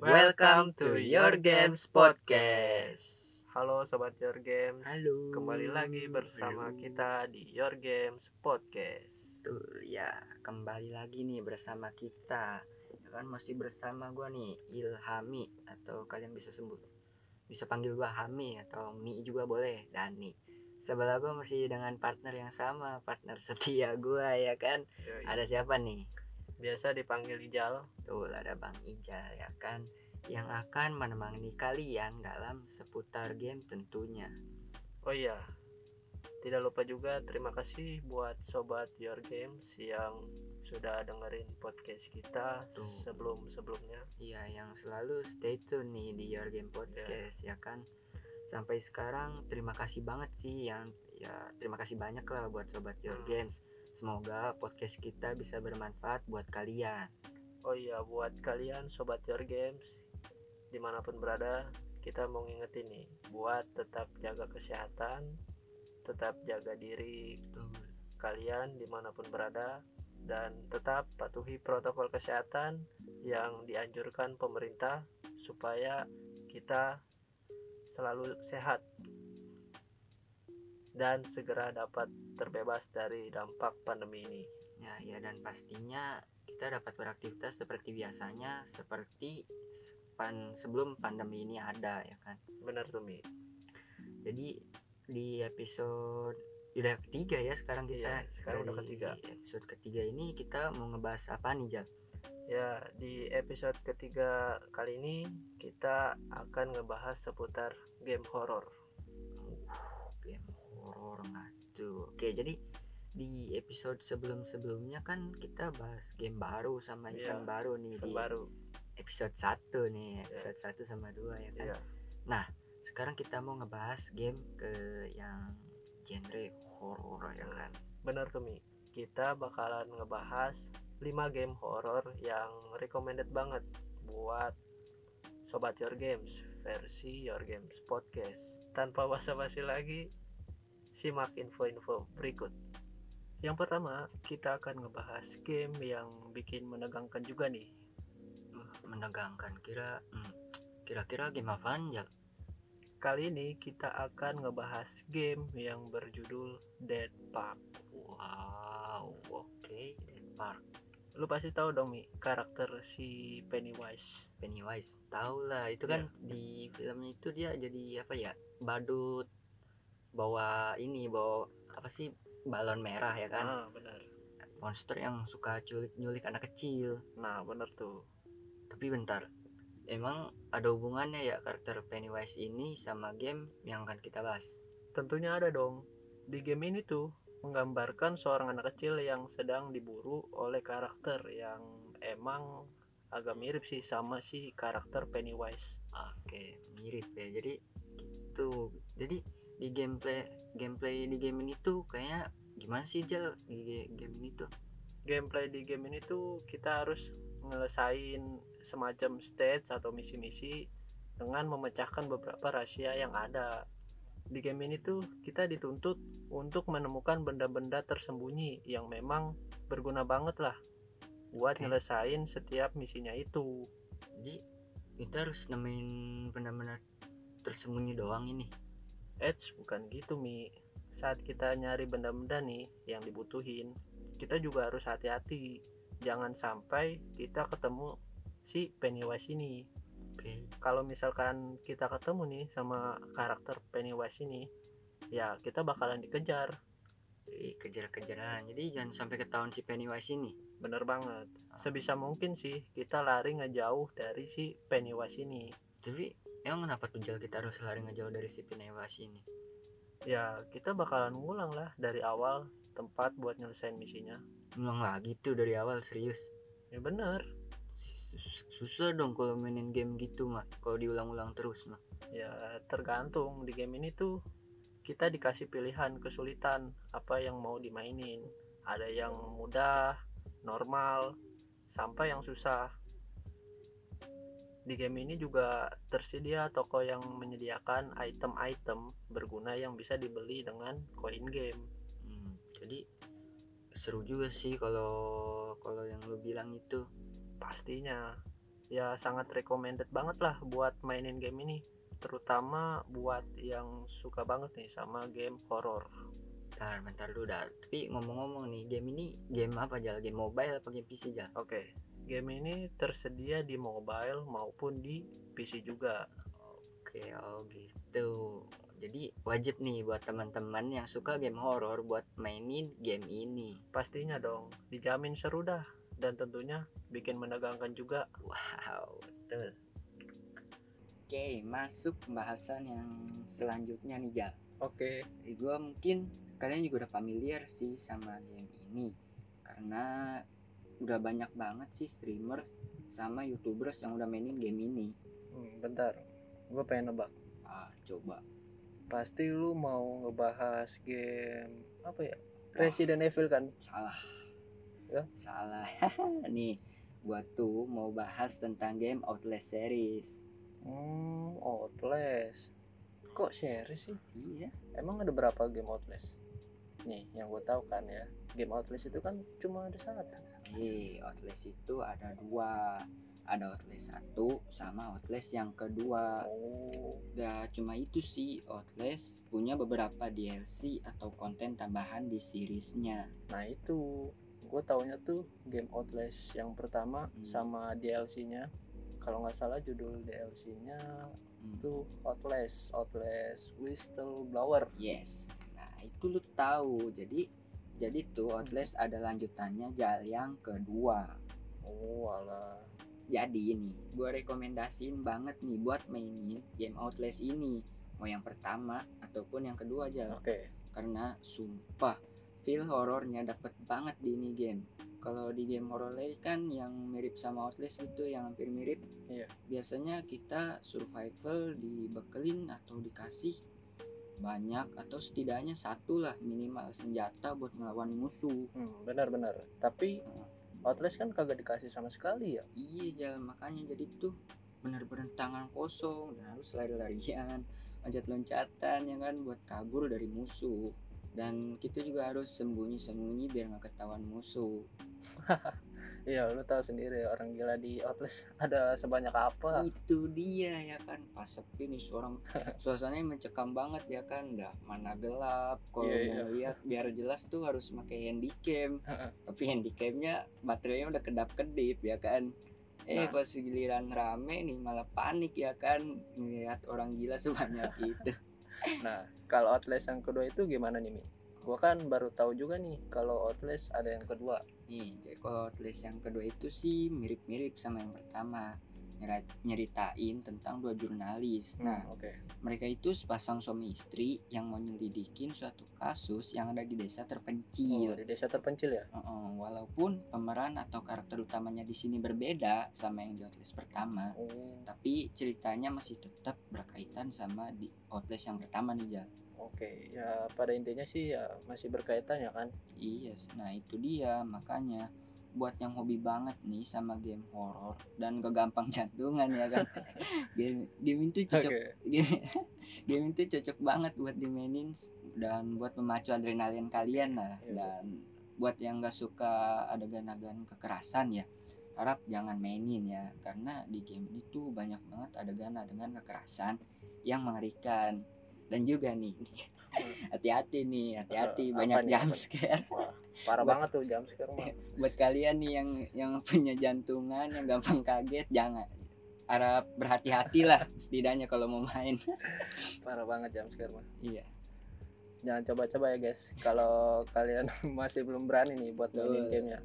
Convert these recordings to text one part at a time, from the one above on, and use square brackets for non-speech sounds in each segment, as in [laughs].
Welcome to Your Games Podcast. Halo sobat Your Games. Halo. Kembali lagi bersama Halo. kita di Your Games Podcast. Betul ya, kembali lagi nih bersama kita. Ya kan masih bersama gua nih Ilhami atau kalian bisa sebut bisa panggil gua Hami atau Mi juga boleh Dani. Sebelah gua masih dengan partner yang sama, partner [laughs] setia gua ya kan. Yoi. Ada siapa nih? Biasa dipanggil Ijal. Betul, ada Bang Ijal ya kan yang akan menemani kalian dalam seputar game tentunya. Oh iya. Tidak lupa juga terima kasih buat sobat Your Games yang sudah dengerin podcast kita Tuh. sebelum-sebelumnya. Iya, yang selalu stay tune nih di Your Game Podcast ya kan. Sampai sekarang terima kasih banget sih yang ya terima kasih banyak lah buat sobat Your Hmm. Games. Semoga podcast kita bisa bermanfaat buat kalian. Oh iya, buat kalian sobat Your Games di mana pun berada, kita mau ngingetin nih buat tetap jaga kesehatan, tetap jaga diri Betul. kalian di mana pun berada dan tetap patuhi protokol kesehatan yang dianjurkan pemerintah supaya kita selalu sehat dan segera dapat terbebas dari dampak pandemi ini. Ya, ya dan pastinya kita dapat beraktivitas seperti biasanya seperti pan sebelum pandemi ini ada ya kan. Benar tuh Mi. Jadi di episode udah ketiga ya sekarang kita. Iya, sekarang udah ketiga. Episode ketiga ini kita mau ngebahas apa nih, Jal? Ya, di episode ketiga kali ini kita akan ngebahas seputar game horor. Horor ngatu. Oke, jadi di episode sebelum-sebelumnya kan kita bahas game baru sama Iya, event baru nih di baru. episode 1 nih, episode 1 sama 2 ya kan. Iya. Sekarang kita mau ngebahas game ke yang genre horor ya kan. Bener tuh Mi. Kita bakalan ngebahas 5 game horor yang recommended banget buat Sobat Your Games versi Your Games Podcast. Tanpa basa-basi lagi, simak info-info berikut. Yang pertama, kita akan ngebahas game yang bikin menegangkan juga nih. Menegangkan kira hmm, kira-kira game apaan ya? Kali ini kita akan ngebahas game yang berjudul Dead Park. Wow, oke, Dead Park. Lu pasti tahu dong Mi, karakter si Pennywise. Pennywise tahu lah itu kan di filmnya itu dia jadi apa ya badut bawa ini bawa apa sih balon merah ya kan Ah, benar. monster yang suka culik nyulik anak kecil Nah, bener tuh. tapi bentar emang ada hubungannya ya karakter Pennywise ini sama game yang akan kita bahas Tentunya ada dong. Di game ini tuh menggambarkan seorang anak kecil yang sedang diburu oleh karakter yang emang agak mirip sih sama si karakter Pennywise. oke mirip ya jadi itu jadi di gameplay gameplay di game ini tuh kayaknya gimana sih Jal di game ini tuh Gameplay di game ini tuh kita harus ngelesain semacam stage atau misi-misi dengan memecahkan beberapa rahasia yang ada. Di game ini tuh kita dituntut untuk menemukan benda-benda tersembunyi yang memang berguna banget lah buat Oke. nyelesain setiap misinya itu. jadi kita harus nemuin benar-benar tersembunyi doang ini Eits, bukan gitu Mi. Saat kita nyari benda-benda nih yang dibutuhin, kita juga harus hati-hati. Jangan sampai kita ketemu si Pennywise ini. oke Kalau misalkan kita ketemu nih sama karakter Pennywise ini, ya kita bakalan dikejar. Kejar-kejaran. Jadi jangan sampai ketahuan si Pennywise ini. Bener banget. Sebisa mungkin sih kita lari ngejauh dari si Pennywise ini. Tapi emang kenapa tuh Jal kita harus lari ngejauh dari si Pennywise ini? Ya kita bakalan ngulang lah dari awal tempat buat nyelesain misinya. Ngulang lagi tuh dari awal serius. Ya bener. Sus- Susah dong kalau mainin game gitu mah. Kalau diulang-ulang terus mah. Ya tergantung di game ini tuh kita dikasih pilihan kesulitan apa yang mau dimainin. Ada yang mudah, normal, sampai yang susah. Di game ini juga tersedia toko yang menyediakan item-item berguna yang bisa dibeli dengan koin game. Hmm, jadi seru juga sih kalau kalau yang lu bilang itu. Pastinya. Ya sangat recommended banget lah buat mainin game ini. Terutama buat yang suka banget nih sama game horror. Bentar bentar dulu dah. Tapi ngomong-ngomong nih game ini game apa aja game mobile apa game PC aja oke game ini tersedia di mobile maupun di PC juga. Oke oh gitu. Jadi wajib nih buat teman-teman yang suka game horror buat mainin game ini. Pastinya dong dijamin seru dah dan tentunya bikin menegangkan juga. Wow betul. Oke, masuk pembahasan yang selanjutnya nih Jal. Oke. Gue mungkin kalian juga udah familiar sih sama game ini. Karena udah banyak banget sih streamer sama youtubers yang udah mainin game ini. Hmm, bentar, gue pengen nebak. Ah, coba. Pasti lu mau ngebahas game apa ya? Resident Evil kan? Salah. Ya? Salah. [laughs] nih, gua tuh mau bahas tentang game Outlast series. Hmm, Outlast. Kok series sih? Iya. Emang ada berapa game Outlast? Nih, yang gue tahu kan ya, game Outlast itu kan cuma ada satu. Eh, Outlast itu ada dua. Ada Outlast satu sama Outlast yang kedua. Oh, Gak cuma itu sih, Outlast punya beberapa DLC atau konten tambahan di seriesnya. nah itu. Gue taunya tuh game Outlast yang pertama Hmm. sama DLC-nya. Kalau nggak salah judul DLC-nya Hmm. itu Outlast, Outlast Whistleblower. Yes. Nah, itu lu tahu. Jadi jadi tuh Outlast ada lanjutannya jal yang kedua. Oh, alah. Jadi ini gue rekomendasiin banget nih buat mainin game Outlast ini. Mau yang pertama ataupun yang kedua aja. Oke. Karena sumpah feel horornya dapet banget di ini game. Kalau di game horror lain kan yang mirip sama Outlast gitu yang hampir mirip. Iya. Biasanya kita survival dibekelin atau dikasih banyak atau setidaknya satu lah minimal senjata buat ngelawan musuh. Hmm, benar-benar. Tapi Heeh. Outlast kan kagak dikasih sama sekali ya. Iya jalan makanya jadi tuh bener-bener tangan kosong dan harus lari-larian, loncat-loncatan ya kan buat kabur dari musuh. Dan kita juga harus sembunyi-sembunyi biar nggak ketahuan musuh. [laughs] Iya, lu tahu sendiri orang gila di Outlast [laughs] ada sebanyak apa. Itu dia ya kan pas sepi nih seorang [laughs] suasananya mencekam banget ya kan udah mana gelap kalau iya. mau lihat biar jelas tuh harus pakai handycam tapi handycamnya baterainya udah kedap-kedip ya kan eh Nah. pas giliran rame nih malah panik ya kan melihat orang gila sebanyak [laughs] itu Nah, kalau Outlast yang kedua itu gimana nih, Mi? Gua kan baru tahu juga nih kalau Outlast ada yang kedua. Nih jadi kalau Outlast yang kedua itu sih mirip-mirip sama yang pertama nyeritain tentang dua jurnalis nah Hmm, oke. mereka itu sepasang suami istri yang mau nyelidikin suatu kasus yang ada di desa Oh, terpencil di desa terpencil ya? Heeh, walaupun pemeran atau karakter utamanya di sini berbeda sama yang di Outlast pertama Oh, tapi ceritanya masih tetap berkaitan sama di Outlast yang pertama nih Jal. Oke. Ya pada intinya sih ya masih berkaitan ya kan? Iya, nah itu dia makanya buat yang hobi banget nih sama game horror dan gak gampang [laughs] jantungan ya kan. game game itu cocok game, [laughs] game itu cocok banget buat dimainin dan buat memacu adrenalin kalian lah Iya. dan buat yang gak suka adegan-adegan kekerasan ya harap jangan mainin ya karena di game ini tuh banyak banget adegan-adegan kekerasan yang mengerikan dan juga nih hati-hati nih hati-hati Eh, banyak nih, jump apa? scare Wah, parah Buat- banget tuh jam mah. [laughs] buat kalian nih yang yang punya jantungan yang gampang kaget jangan harap berhati-hatilah setidaknya kalau mau main [laughs] Parah banget jam sekarang mah. iya Jangan coba-coba ya guys. Kalau kalian [laughs] masih belum berani nih buat mainin Betul. gamenya.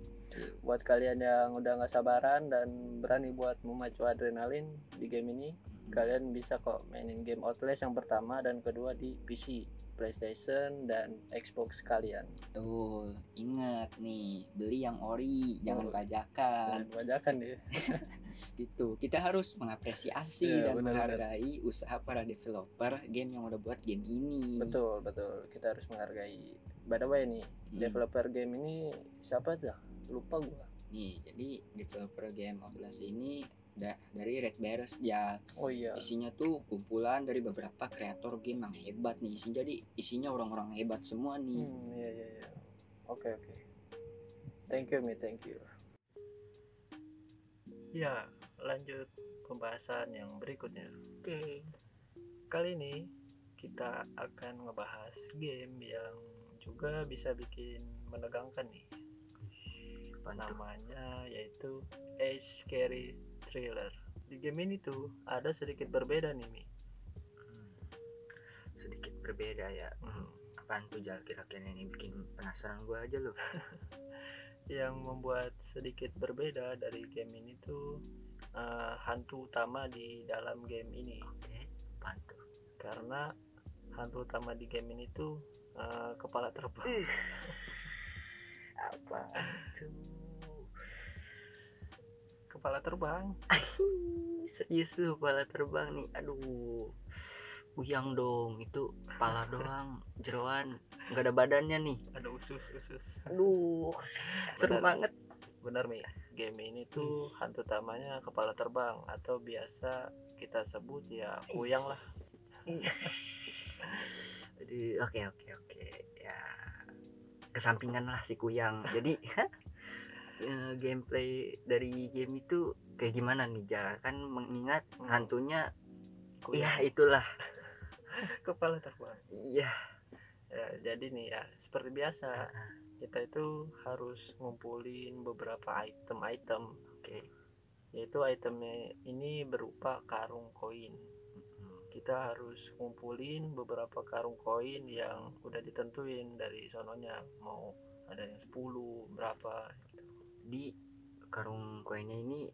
Buat kalian yang udah nggak sabaran dan berani buat memacu adrenalin di game ini, kalian bisa kok mainin game Outlast yang pertama dan kedua di PC, PlayStation dan Xbox kalian. Betul, ingat nih, beli yang ori, jangan Oh. bajakan. Dan bajakan deh. [laughs] Gitu. Kita harus mengapresiasi Iya, dan benar-benar. menghargai usaha para developer game yang udah buat game ini. Betul, betul. Kita harus menghargai. By the way nih, Hmm. developer game ini siapa tuh? Lupa gua. Nih, jadi developer game Outlast ini da- dari Red Bears ya. Oh iya. Isinya tuh kumpulan dari beberapa kreator game yang hebat nih. Isinya jadi isinya orang-orang hebat semua nih. Hmm, iya iya iya. Oke oke. Thank you, Mi, thank you. Ya, lanjut pembahasan yang berikutnya. Oke. Kali ini kita akan ngebahas game yang juga bisa bikin menegangkan nih. Namanya yaitu Age Scary Thriller. Di game ini tuh ada sedikit berbeda nih Mi. Hmm. Sedikit berbeda ya. Hmm. Apaan tuh Jal kira-kira ini bikin penasaran gua aja loh. [laughs] Yang membuat sedikit berbeda dari game ini tuh eh, hantu utama di dalam game ini. Oke. Apaan tuh? Karena hantu utama di game ini tuh eh, kepala terbang. Apa tuh? Kepala terbang. Serius lu kepala terbang nih. Aduh. Uyang dong, itu kepala [laughs] doang, jeroan, nggak ada badannya nih. Ada usus-usus. Aduh, serem Benar. banget. Bener Mi, game ini tuh hantu utamanya kepala terbang atau biasa kita sebut ya kuyang lah. [laughs] Jadi oke oke oke ya kesampingan lah si kuyang. Jadi [laughs] eh, gameplay dari game itu kayak gimana nih Jal? Kan mengingat hantunya Kuyang, ya itulah. [laughs] kepala terbang. Iya. Ya, jadi nih ya seperti biasa kita itu harus ngumpulin beberapa item-item. Oke. Yaitu itemnya ini berupa karung koin. Kita harus ngumpulin beberapa karung koin yang udah ditentuin dari sononya mau ada yang 10 berapa. Di karung koinnya ini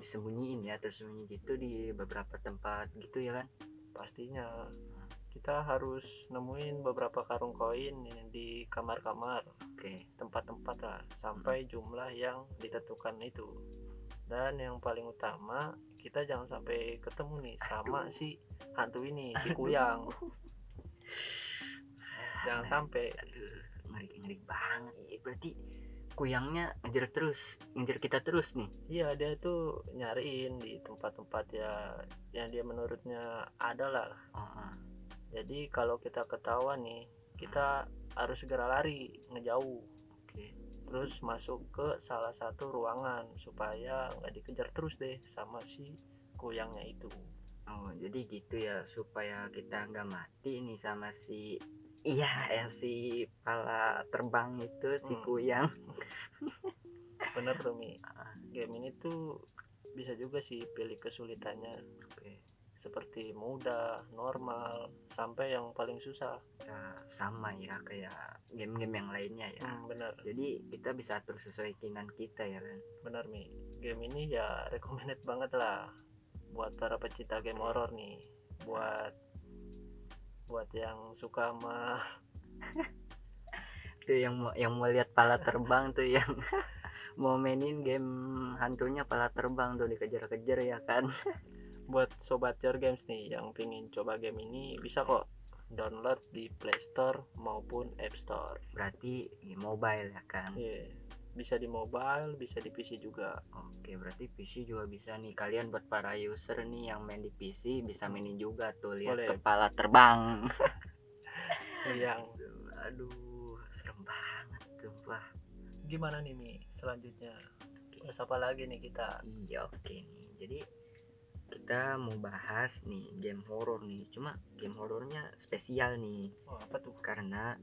disembunyiin ya tersembunyi gitu di beberapa tempat gitu ya kan? pastinya kita harus nemuin beberapa karung koin yang di kamar-kamar Oke. tempat-tempat lah sampai jumlah yang ditentukan itu dan yang paling utama kita jangan sampai ketemu nih sama Aduh. si hantu ini si kuyang [laughs] jangan sampai Aduh, ngeri ngeri banget. Berarti kuyangnya ngejar terus, ngejar kita terus nih. iya dia tuh nyariin di tempat-tempat ya yang dia menurutnya ada lah ah. jadi kalau kita ketahuan nih kita harus segera lari ngejauh Oke. terus masuk ke salah satu ruangan supaya nggak dikejar terus deh sama si kuyangnya itu Oh, jadi gitu ya supaya kita nggak mati nih sama si iya ya si pala terbang itu si Hmm. kuyang. bener tuh mi [laughs] Ah, game ini tuh bisa juga sih pilih kesulitannya Oke. seperti mudah normal sampai yang paling susah Ya, sama ya kayak game-game yang lainnya ya. hmm, bener Jadi kita bisa atur sesuai keinginan kita ya kan. bener mi game ini ya recommended banget lah buat para pecinta game horror nih buat buat yang suka sama [laughs] Itu yang mau yang mau lihat pala terbang tuh yang [laughs] mau mainin game hantunya pala terbang tuh dikejar-kejar ya kan. [laughs] buat sobat your games nih yang pingin coba game ini bisa kok download di Play Store maupun App Store. Berarti di mobile ya kan. Iya, bisa di mobile, bisa di PC juga. Oke, berarti PC juga bisa nih. Kalian buat para user nih yang main di PC bisa mainin juga tuh lihat Boleh. kepala terbang. [laughs] Yang aduh, serem banget tuh. Wah, gimana nih Mi? Selanjutnya bahas apa lagi nih kita? iya oke nih. Jadi kita mau bahas nih game horor nih. Cuma game horornya spesial nih Oh, apa tuh? karena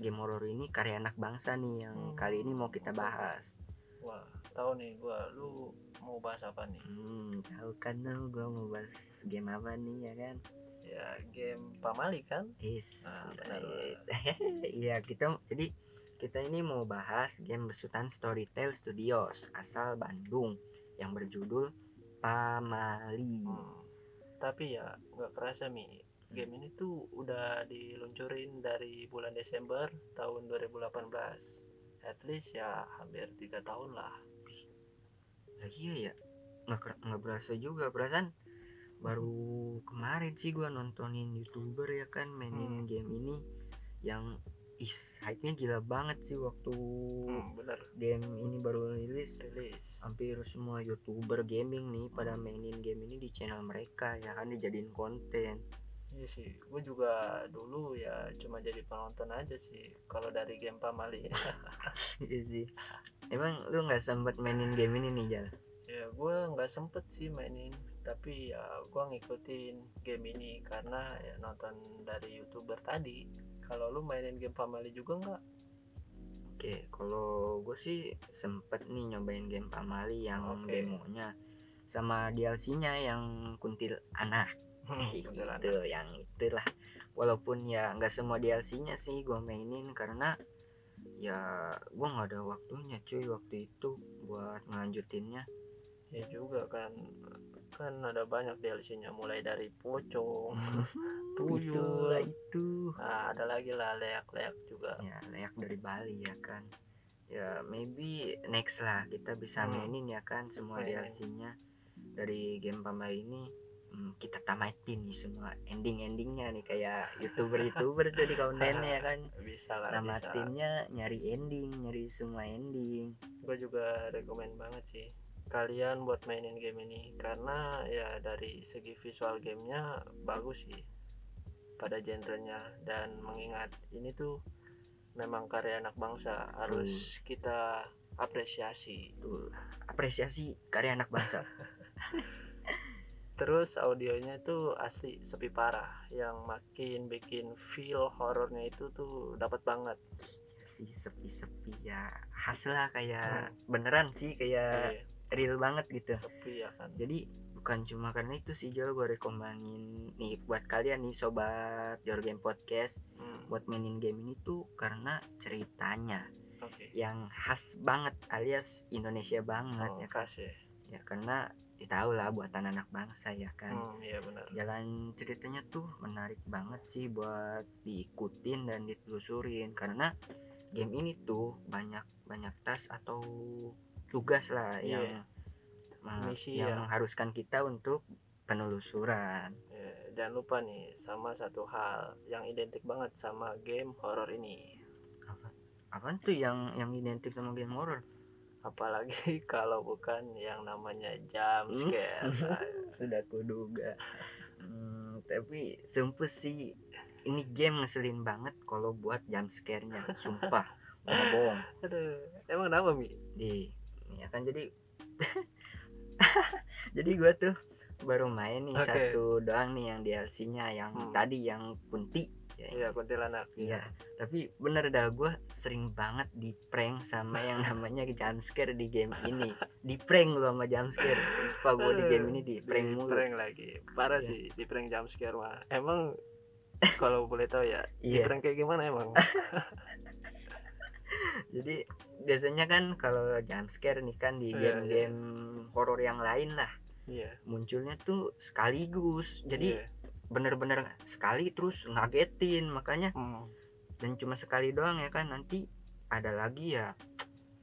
game horor ini karya anak bangsa nih yang Hmm. kali ini mau kita bahas. Wah, tahu nih gua lu mau bahas apa nih? Hmm, tahu kan lu gua mau bahas game apa nih ya kan? Ya, game Pamali kan? Is, Ah, benar, [laughs] iya kita jadi kita ini mau bahas game besutan Storytel Studios asal Bandung yang berjudul Pamali. Hmm. Tapi ya nggak kerasa Mi. Game ini tuh udah diluncurin dari bulan Desember tahun 2018. At least ya hampir tiga tahun lah. Lah iya ya, nggak nggak berasa juga perasaan baru kemarin sih gua nontonin youtuber ya kan mainin Hmm. game ini yang is hype-nya gila banget sih waktu Hmm, bener. game ini baru rilis Rilis. hampir semua youtuber gaming nih pada mainin game ini di channel mereka ya kan dijadiin konten Iya sih, gue juga dulu ya cuma jadi penonton aja sih kalau dari game Pamali. [laughs] Iya sih. Emang lu nggak sempat mainin game ini nih Jal? Ya gue nggak sempet sih mainin tapi ya gue ngikutin game ini karena ya nonton dari youtuber tadi. Kalau lu mainin game family juga nggak? Oke kalau gue sih sempet nih nyobain game Pamali yang Oke. demonya sama DLC-nya yang kuntil anak Kuntilanak. gitu. yang itulah. Walaupun ya nggak semua DLC-nya sih gue mainin karena ya gue nggak ada waktunya cuy waktu itu buat ngelanjutinnya. Ya juga kan kan ada banyak DLC-nya mulai dari pocong [laughs] tuyul itu. nah ada lagi lah leak-leak juga. Ya layak dari Bali ya kan. Ya maybe next lah kita bisa Hmm. mainin ya kan semua. DLC-nya dari game Pamba ini hmm, kita tamatin nih semua ending-endingnya nih kayak youtuber-youtuber tuh di kontennya ya kan. [laughs] Bisa lah bisa. Namatinnya nyari ending nyari semua ending. Gue juga rekomen banget sih kalian buat mainin game ini karena ya dari segi visual gamenya bagus sih pada genrenya. Dan mengingat ini tuh memang karya anak bangsa harus kita apresiasi. Tuh apresiasi karya anak bangsa [laughs] terus audionya itu asli sepi parah. Yang makin bikin feel horornya itu tuh dapat banget. Sih sepi-sepi ya. Khas lah kayak beneran sih kayak Eh, real banget gitu. Sepi ya kan. Jadi bukan cuma karena itu sih Jal gue rekomenin nih buat kalian nih sobat Your Game Podcast Hmm, buat mainin game ini tuh karena ceritanya oke. yang khas banget alias Indonesia banget oh, ya kan. kasih ya karena ditahu lah buatan anak bangsa ya kan hmm, iya benar jalan ceritanya tuh menarik banget sih buat diikutin dan ditelusurin karena game ini tuh banyak banyak tas atau tugas lah Iya. yang Misi yang ya. mengharuskan kita untuk penelusuran Ya, jangan lupa nih sama satu hal yang identik banget sama game horor ini. apa tuh yang yang identik sama game horror Apalagi [laughs] kalau bukan yang namanya jump Hmm? scare. Nah, [laughs] sudah kuduga Hmm, tapi sumpah sih ini game ngeselin banget kalau buat jump scare-nya sumpah [laughs] nggak bohong Aduh, emang kenapa Mi? di ya kan jadi jadi gua tuh baru main nih Oke. satu doang nih yang DLC-nya yang Hmm. tadi yang kunti Iya kuntilanak. iya tapi bener dah gua sering banget di prank sama yang [laughs] namanya jump scare di game ini di prank lu sama jump scare sumpah gua di game ini di prank Di mulu prank lagi. Parah Iya. sih di prank jump scare mah. Emang kalau boleh tahu ya, di [laughs] iya prank kayak gimana emang? [laughs] jadi biasanya kan kalau jump scare nih kan di Iya, game-game horor yang lain lah Iya. munculnya tuh sekaligus jadi iya. Bener-bener sekali terus ngagetin makanya Hmm. dan cuma sekali doang ya kan nanti ada lagi ya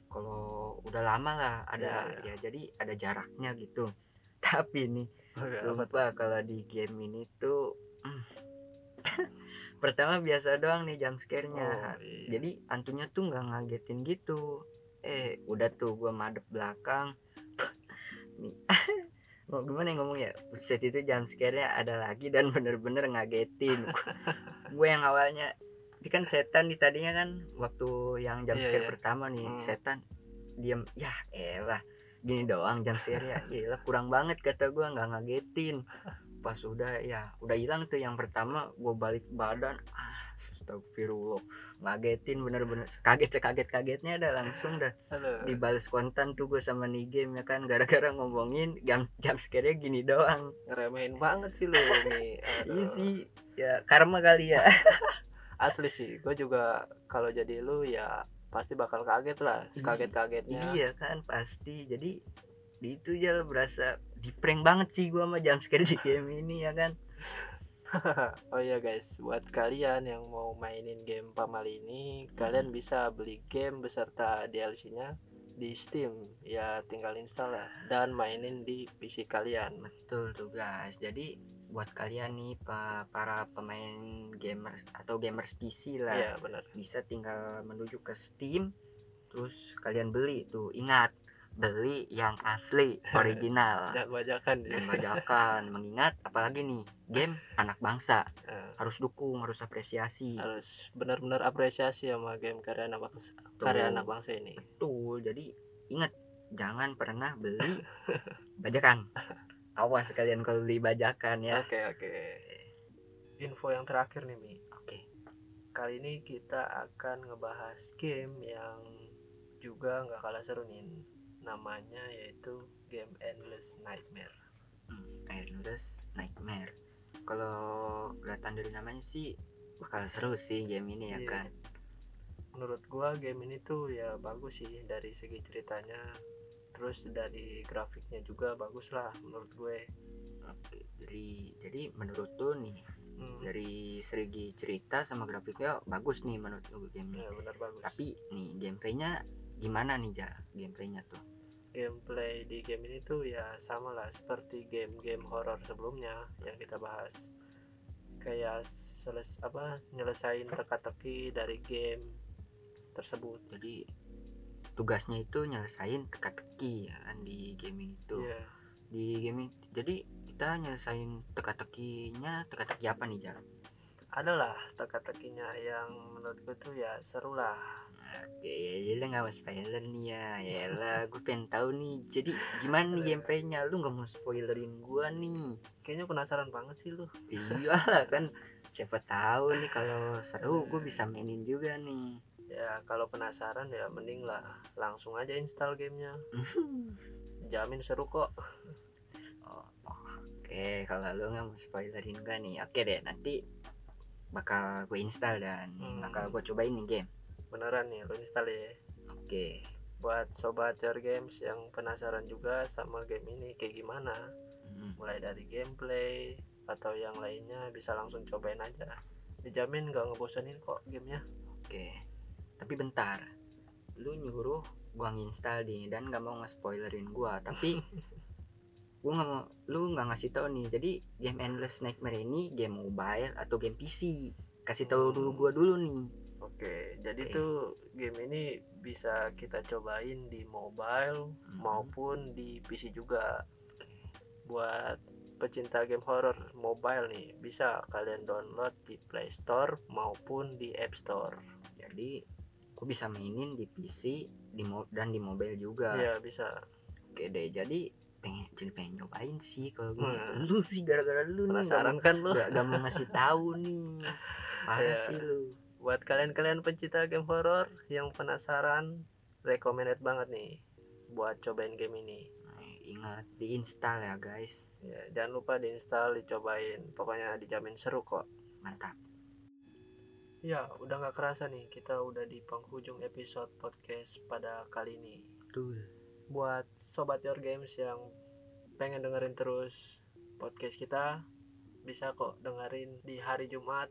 kalau udah lama lah ada Iya, ya jadi ada jaraknya gitu. [laughs] Tapi nih Oke, apa tuh? sumpah kalau di game ini tuh hmm, [laughs] pertama biasa doang nih jump scare-nya. Oh, iya. jadi antunya tuh nggak ngagetin gitu. Eh udah tuh gua madep belakang [laughs] gimana yang ngomong ya? Buset itu jump scare-nya ada lagi dan [laughs] bener-bener ngagetin. Gue yang awalnya itu kan setan di tadinya kan waktu yang Iya, scare iya. pertama nih Hmm. setan diem ya elah gini doang jump scare ya. [laughs] Gila, kurang banget kata gua nggak ngagetin. Pas udah ya udah hilang tuh yang pertama gua balik badan ah astagfirullah ngagetin bener-bener. Kaget sekaget kagetnya ada langsung dah. Aduh. dibales kontan tuh gue sama nih game ya kan? Gara-gara ngomongin jam jam scare gini doang. Ngeremehin banget sih lu Mi. Aduh. iya sih. Ya karma kali ya. [laughs] Asli sih. Gue juga kalau jadi lu ya pasti bakal kaget lah. Kaget kagetnya iya kan pasti. Jadi di itu aja berasa di prank banget sih gua sama jam scare di game ini ya kan [laughs] oh iya guys buat kalian yang mau mainin game pamali ini kalian bisa beli game beserta DLC-nya di Steam. Ya tinggal install lah dan mainin di PC kalian. Betul tuh guys. Jadi buat kalian nih pa- para pemain gamer atau gamers PC lah iya benar. bisa tinggal menuju ke Steam terus kalian beli tuh. Ingat beli yang asli [laughs] original. Jangan bajakan dan bajakan mengingat apalagi nih game anak bangsa. Eh, harus dukung harus apresiasi. Harus benar-benar apresiasi sama game karya anak bangsa Tuh. karya anak bangsa ini. Betul jadi ingat jangan pernah beli [laughs] bajakan. Awas kalian kalau beli bajakan ya. Oke oke. Info yang terakhir nih Mi. oke. Kali ini kita akan ngebahas game yang juga nggak kalah seru nih. Namanya yaitu game Endless Nightmare. hmm, Endless Nightmare kalau kelihatan dari namanya sih bakal seru sih game ini ya Iya. kan Menurut gua game ini tuh ya bagus sih dari segi ceritanya. Terus dari grafiknya juga bagus lah menurut gue. oke jadi jadi menurut tuh nih Hmm, dari segi cerita sama grafiknya bagus nih menurut lu game ya benar bagus. tapi nih gameplaynya gimana nih ja gameplaynya tuh gameplay di game ini tuh ya sama lah seperti game-game horor sebelumnya yang kita bahas kayak seles apa nyelesain teka-teki dari game tersebut jadi tugasnya itu nyelesain teka-teki ya kan di gaming itu Iya. di gaming jadi kita nyelesain teka-tekinya teka-teki apa nih Jar? Adalah teka-tekinya yang menurut gue tuh ya seru lah Oke, ya nggak mau spoiler nih ya, ya lah, gue pengen tahu nih. Jadi gimana nih gameplaynya? Lu nggak mau spoilerin gua nih? kayaknya penasaran banget sih lu Iya lah kan, siapa tahu nih kalau seru gue bisa mainin juga nih. ya kalau penasaran ya mending lah langsung aja install gamenya [laughs] jamin seru kok Oh, Oke, kalau lu nggak mau spoilerin gua nih, oke deh nanti bakal gue install dan Hmm. bakal gue cobain nih game. beneran nih lu install ya. Oke, buat sobat Jar games yang penasaran juga sama game ini kayak gimana? Hmm, mulai dari gameplay atau yang lainnya bisa langsung cobain aja. Dijamin gak ngebosenin kok gamenya. Oke. Tapi bentar, lu nyuruh gua nginstal nih dan nggak mau nge-spoilerin gua, tapi [laughs] gua nggak mau, lu nggak ngasih tahu nih. Jadi game Endless Nightmare ini game mobile atau game PC? Kasih tahu dulu gua dulu nih. oke jadi Oke. tuh game ini bisa kita cobain di mobile Hmm. maupun di PC juga buat pecinta game horror mobile nih bisa kalian download di Play Store maupun di App Store Jadi gua bisa mainin di PC di dan di mobile juga. Iya bisa Oke deh, jadi pengen jadi pengen nyobain sih kalau gue. Hmm. Lu sih gara-gara lu nih nggak penasaran kan lu nggak nggak mau ngasih tahu nih. Parah Iya. sih lu. buat kalian-kalian pencinta game horror yang penasaran recommended banget nih buat cobain game ini Nah, ingat diinstal ya guys. ya, jangan lupa diinstal dicobain pokoknya dijamin seru kok Mantap. ya udah nggak kerasa nih kita udah di penghujung episode podcast pada kali ini Betul. Buat sobat your games yang pengen dengerin terus podcast kita bisa kok dengerin di hari Jumat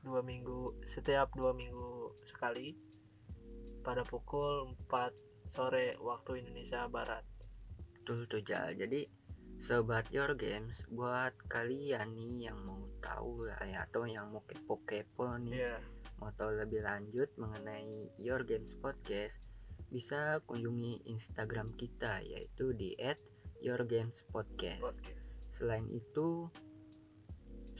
dua minggu setiap dua minggu sekali pada pukul 4 sore waktu Indonesia Barat Betul tuh Jal. Jadi sobat your games buat kalian nih yang mau tahu lah ya atau yang mau kepo-kepo nih Iya mau tahu lebih lanjut mengenai your games podcast bisa kunjungi Instagram kita yaitu di @yourgamespodcast. podcast Selain itu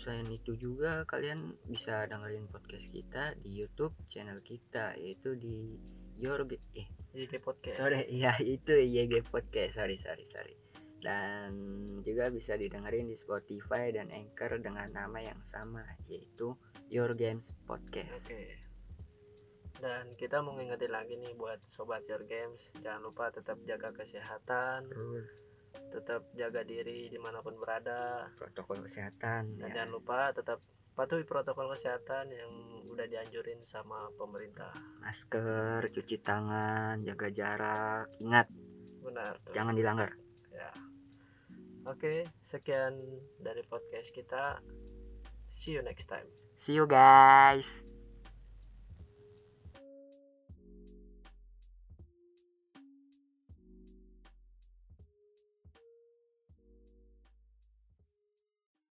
selain itu juga kalian bisa dengerin podcast kita di YouTube channel kita yaitu di Your eh YG podcast sorry [laughs] ya itu YG podcast sorry sorry sorry dan juga bisa didengerin di Spotify dan Anchor dengan nama yang sama yaitu Your Games Podcast. Oke. Dan kita mau ngingetin lagi nih buat sobat your games, jangan lupa tetap jaga kesehatan, tetap jaga diri di mana pun berada, protokol kesehatan dan ya. jangan lupa tetap patuhi protokol kesehatan yang udah dianjurin sama pemerintah. masker, cuci tangan, jaga jarak, ingat Benar. tuh. jangan dilanggar. Ya. Oke, sekian dari podcast kita. See you next time. See you guys.